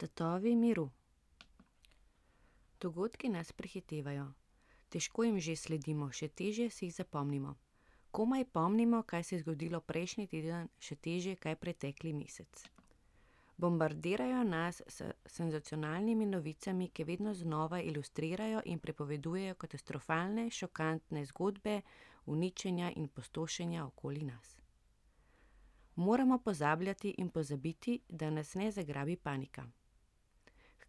Tatovi miru. Dogodki nas prehitevajo. Težko jim že sledimo, še težje si jih zapomnimo. Komaj pomnimo, kaj se je zgodilo prejšnji teden, še težje, kaj pretekli mesec. Bombardirajo nas s senzacionalnimi novicami, ki vedno znova ilustrirajo in pripovedujejo katastrofalne, šokantne zgodbe uničenja in pustošenja okoli nas. Moramo pozabljati in pozabiti, da nas ne zagrabi panika.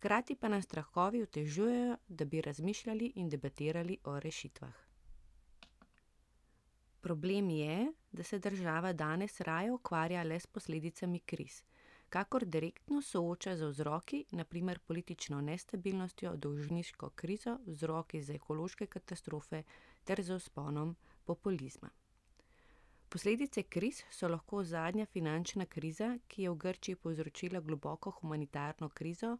Hkrati pa nam strahovi otežujejo, da bi razmišljali in debatirali o rešitvah. Problem je, da se država danes raje ukvarja le s posledicami kriz, kakor direktno sooča z vzroki, na primer politično nestabilnostjo, dolžniško krizo, vzroki za ekološke katastrofe ter z vzponom populizma. Posledice kriz so lahko zadnja finančna kriza, ki je v Grčiji povzročila globoko humanitarno krizo,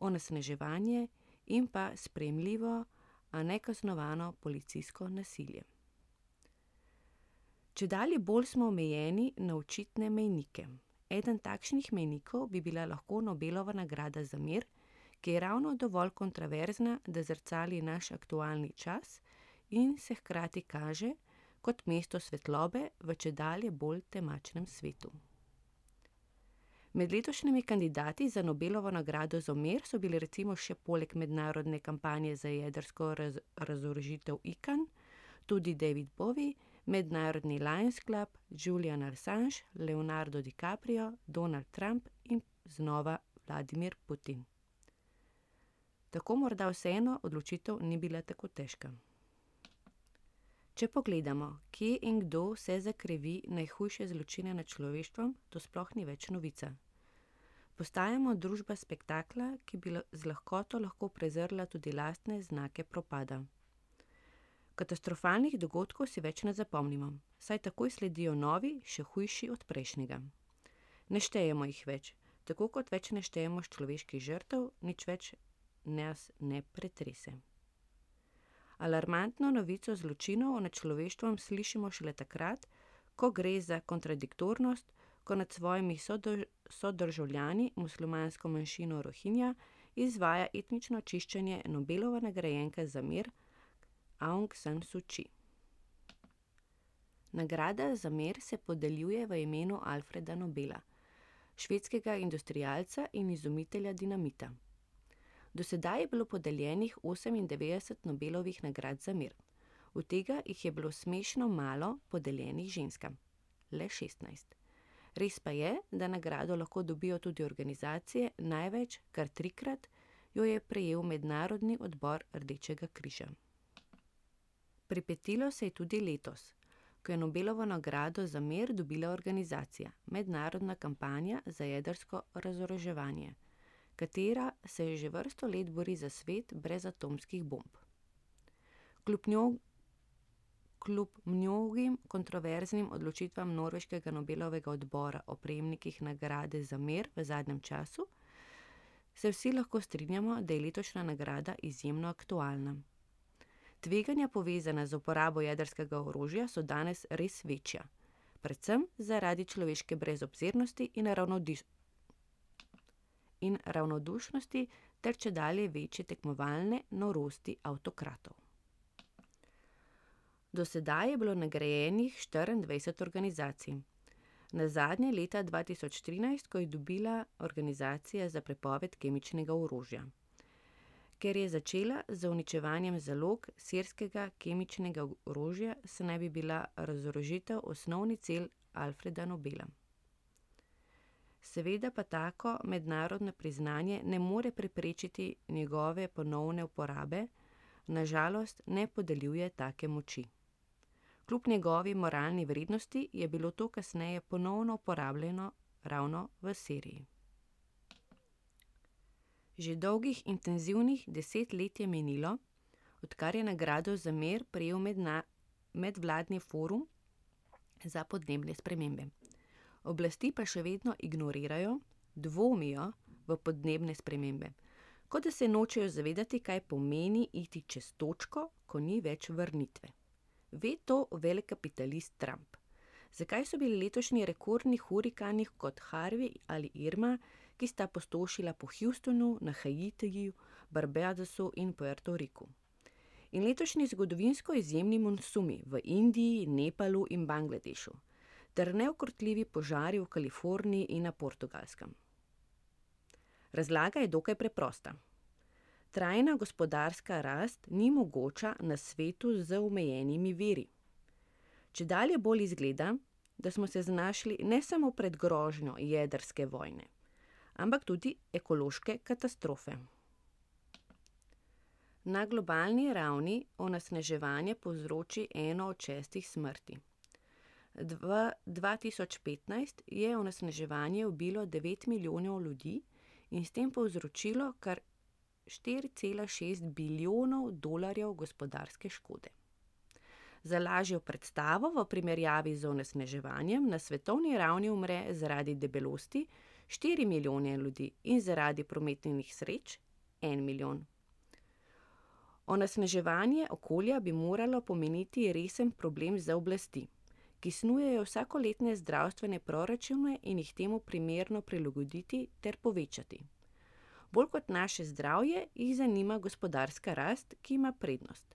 onesnaževanje in pa sprejemljivo, a nekaznovano policijsko nasilje. Čedalje bolj smo omejeni na očitne mejnike. Eden takšnih mejnikov bi bila lahko Nobelova nagrada za mir, ki je ravno dovolj kontroverzna, da zrcali naš aktualni čas in se hkrati kaže kot mesto svetlobe v čedalje bolj temačnem svetu. Med letošnjimi kandidati za Nobelovo nagrado za mir so bili recimo še poleg mednarodne kampanje za jedrsko razorožitev Ican tudi David Bowie, mednarodni Lions Club, Julian Assange, Leonardo DiCaprio, Donald Trump in znova Vladimir Putin. Tako morda vseeno odločitev ni bila tako težka. Če pogledamo, kje in kdo vse zakrivi najhujše zločine nad človeštvom, to sploh ni več novica. Postajamo družba spektakla, ki bi z lahkoto lahko prezrla tudi lastne znake propada. Katastrofalnih dogodkov si več ne zapomnimo, saj takoj sledijo novi, še hujši od prejšnjega. Ne štejemo jih več, tako kot več ne štejemo človeških žrtev, nič več nas ne pretrese. Alarmantno novico zločinov nad človeštvom slišimo šele takrat, ko gre za kontradiktornost, ko nad svojimi sodržavljani, muslimansko manjšino Rohingja, izvaja etnično čiščenje Nobelova nagrajenka za mir Aung San Suu Kyi. Nagrada za mir se podeljuje v imenu Alfreda Nobela, švedskega industrialca in izumitelja dinamita. Do sedaj je bilo podeljenih osemindevetdeset Nobelovih nagrad za mir. Od tega jih je bilo smešno malo podeljenih ženskam. Le šestnajst. Res pa je, da nagrado lahko dobijo tudi organizacije, največ, kar trikrat, jo je prejel Mednarodni odbor Rdečega križa. Pripetilo se je tudi letos, ko je Nobelovo nagrado za mir dobila organizacija Mednarodna kampanja za jedrsko razoroževanje, katera se že vrsto let bori za svet brez atomskih bomb. Kljub kljub mnogim kontroverznim odločitvam norveškega Nobelovega odbora o prejemnikih nagrade za mir v zadnjem času se vsi lahko strinjamo, da je letošnja nagrada izjemno aktualna. Tveganja, povezana z uporabo jedrskega orožja, so danes res večja. Predvsem zaradi človeške brezobzirnosti in in ravnodušnosti ter čedalje večje tekmovalne norosti avtokratov. Do sedaj je bilo nagrajenih štiriindvajset organizacij. Nazadnje leta dva tisoč trinajst, ko je dobila Organizacija za prepoved kemičnega orožja. Ker je začela z uničevanjem zalog sirskega kemičnega orožja, saj naj bi bila razorožitev osnovni cilj Alfreda Nobela. Seveda pa tako mednarodno priznanje ne more preprečiti njegove ponovne uporabe, na žalost ne podeljuje take moči. Kljub njegovi moralni vrednosti je bilo to kasneje ponovno uporabljeno ravno v Siriji. Že dolgih intenzivnih deset let je minilo, odkar je nagrado za mir prejel medvladni forum za podnebne spremembe. Oblasti pa še vedno ignorirajo, dvomijo v podnebne spremembe. Kot da se nočejo zavedati, kaj pomeni iti čez točko, ko ni več vrnitve. Ve to velekapitalist Trump. Zakaj so bili letošnji rekordni hurikani kot Harvey ali Irma, ki sta pustošila po Houstonu, na Haitiju, Barbadosu in Puerto Riku? In letošnji zgodovinsko izjemni monsumi v Indiji, Nepalu in Bangladešu, ter neukrotljivi požari v Kaliforniji in na Portugalskem? Razlaga je dokaj preprosta. Trajna gospodarska rast ni mogoča na svetu z omejenimi viri. Čedalje bolj izgleda, da smo se znašli ne samo pred grožnjo jedrske vojne, ampak tudi ekološke katastrofe. Na globalni ravni onesnaževanje povzroči eno od šestih smrti. Dva tisoč petnajst je onesnaževanje ubilo devet milijonov ljudi in s tem povzročilo kar štiri cela šest bilijonov dolarjev gospodarske škode. Za lažjo predstavo, v primerjavi z onesnaževanjem na svetovni ravni umre zaradi debelosti štiri milijone ljudi in zaradi prometnih nesreč en milijon. Onesnaževanje okolja bi moralo pomeniti resen problem za oblasti, ki snujejo vsakoletne zdravstvene proračune in jih temu primerno prilagoditi ter povečati. Bolj kot naše zdravje jih zanima gospodarska rast, ki ima prednost.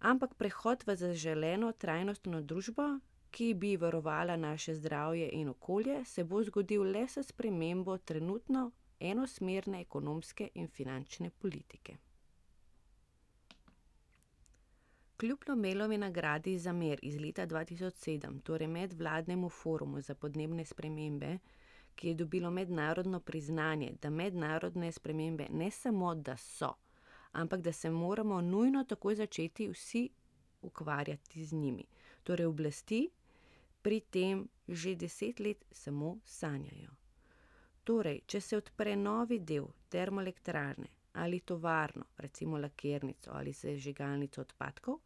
Ampak prehod v zaželeno trajnostno družbo, ki bi varovala naše zdravje in okolje, se bo zgodil le s spremembo trenutno enosmerne ekonomske in finančne politike. Kljub Nobelovi nagradi za mir iz leta dva tisoč sedem, torej medvladnemu forumu za podnebne spremembe, ki je dobilo mednarodno priznanje, da mednarodne spremembe ne samo, da so, ampak da se moramo nujno takoj začeti vsi ukvarjati z njimi. Torej oblasti pri tem že deset let samo sanjajo. Torej, če se odpre novi del termoelektrarne ali tovarno, recimo lakirnico ali sežigalnico odpadkov,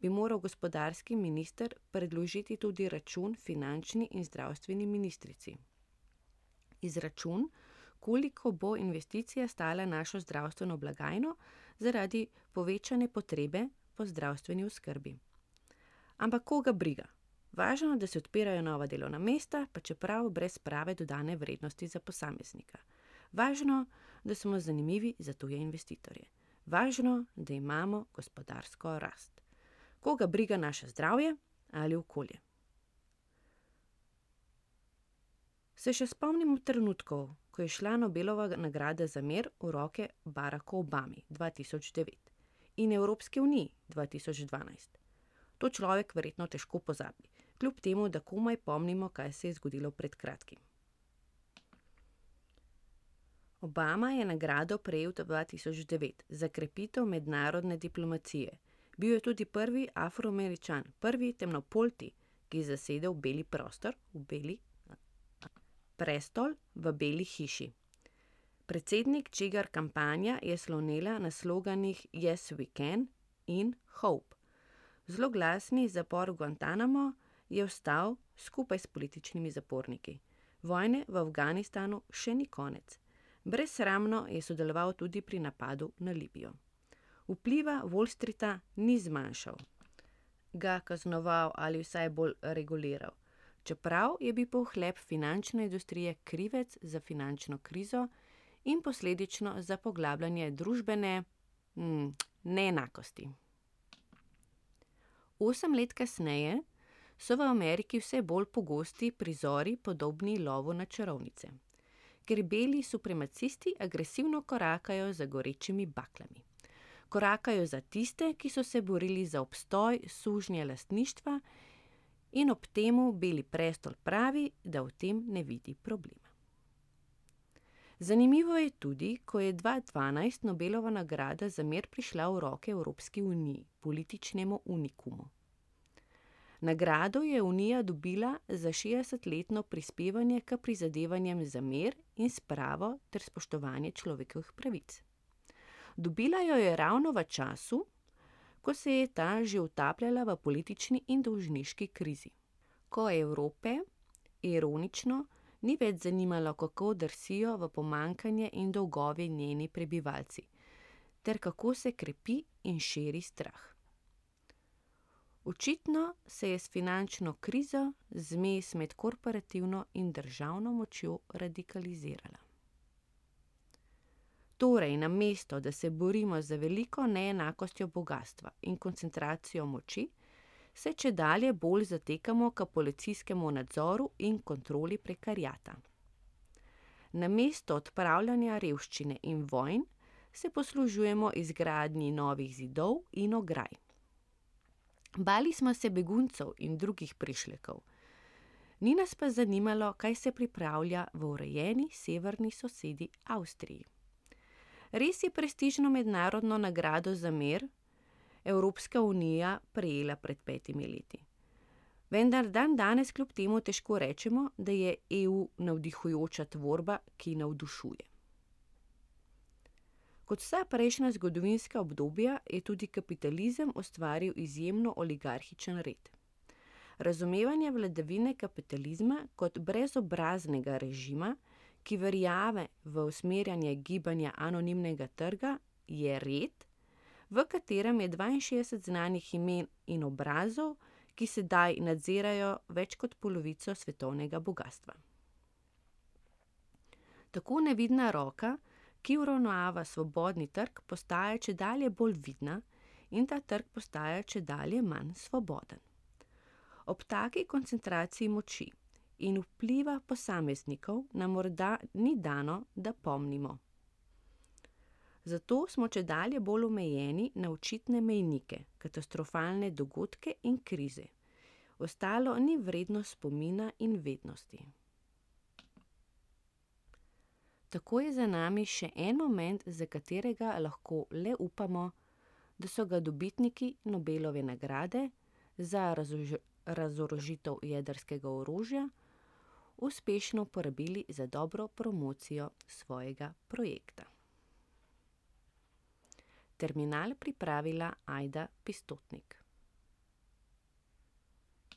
bi moral gospodarski minister predložiti tudi račun finančni in zdravstveni ministrici. Izračun, koliko bo investicija stala našo zdravstveno blagajno zaradi povečane potrebe po zdravstveni oskrbi. Ampak koga briga? Važno, da se odpirajo nova delovna mesta, pa čeprav brez prave dodane vrednosti za posameznika. Važno, da smo zanimivi za tuje investitorje. Važno, da imamo gospodarsko rast. Koga briga naše zdravje ali okolje? Se še spomnimo trenutkov, ko je šla Nobelova nagrada za mir v roke Baracku Obami dva tisoč devet in Evropski uniji dva tisoč dvanajst? To človek verjetno težko pozabi, kljub temu da komaj pomnimo, kaj se je zgodilo pred kratkim. Obama je nagrado prejel tisoč devet za krepitev mednarodne diplomacije. Bil je tudi prvi Afroameričan, prvi temnopolti, ki je zasedel beli prostor v Beli prestol v Beli hiši. Predsednik, čigar kampanja je slonela na sloganih Yes, we can in Hope. Zloglasni zapor v Guantanamo je ostal skupaj s političnimi zaporniki. Vojne v Afganistanu še ni konec. Brezsramno je sodeloval tudi pri napadu na Libijo. Vpliva Wall Streeta ni zmanjšal, ga kaznoval ali vsaj bolj reguliral čeprav je bil pohlep finančne industrije krivec za finančno krizo in posledično za poglabljanje družbene hm, neenakosti. Osem let kasneje so v Ameriki vse bolj pogosti prizori, podobni lovu na čarovnice, ker beli supremacisti agresivno korakajo za gorečimi baklami. Korakajo za tiste, ki so se borili za obstoj sužnje lastništva in ob temu Beli prestol pravi, da v tem ne vidi problema. Zanimivo je tudi, ko je dva dvanajst Nobelova nagrada za mir prišla v roke Evropski uniji, političnemu unikumu. Nagrado je Unija dobila za šestdesetletno prispevanje k prizadevanjem za mir in spravo ter spoštovanje človekovih pravic. Dobila jo je ravno v času, ko se je ta že utapljala v politični in dolžniški krizi. Ko Evrope, ironično, ni več zanimalo, kako drsijo v pomanjkanje in dolgove njeni prebivalci ter kako se krepi in širi strah. Očitno se je s finančno krizo zmes med korporativno in državno močjo radikalizirala. Torej, namesto da se borimo z veliko neenakostjo bogastva in koncentracijo moči, se čedalje bolj zatekamo k policijskemu nadzoru in kontroli prekariata. Namesto odpravljanja revščine in vojn se poslužujemo izgradnji novih zidov in ograj. Bali smo se beguncev in drugih prišlekov, ni nas pa zanimalo, kaj se pripravlja v urejeni severni sosedi Avstriji. Res je prestižno mednarodno nagrado za mir Evropska unija prejela pred petimi leti. Vendar dandanes kljub temu težko rečemo, da je EU navdihujoča tvorba, ki navdušuje. Kot vsa prejšnja zgodovinska obdobja je tudi kapitalizem ustvaril izjemno oligarhičen red. Razumevanje vladavine kapitalizma kot brezobraznega režima, ki verjame v usmerjanje gibanja anonimnega trga, je red, v katerem je dvainšestdeset znanih imen in obrazov, ki sedaj nadzirajo več kot polovico svetovnega bogastva. Tako nevidna roka, ki uravnava svobodni trg, postaja čedalje bolj vidna in ta trg postaja čedalje manj svoboden. Ob taki koncentraciji moči in vpliva posameznikov nam morda ni dano, da pomnimo. Zato smo čedalje bolj omejeni na očitne mejnike, katastrofalne dogodke in krize. Ostalo ni vredno spomina in vednosti. Tako je za nami še en moment, za katerega lahko le upamo, da so ga dobitniki Nobelove nagrade za razorožitev jedrskega orožja uspešno porabili za dobro promocijo svojega projekta. Terminal pripravila Ajda Pistotnik.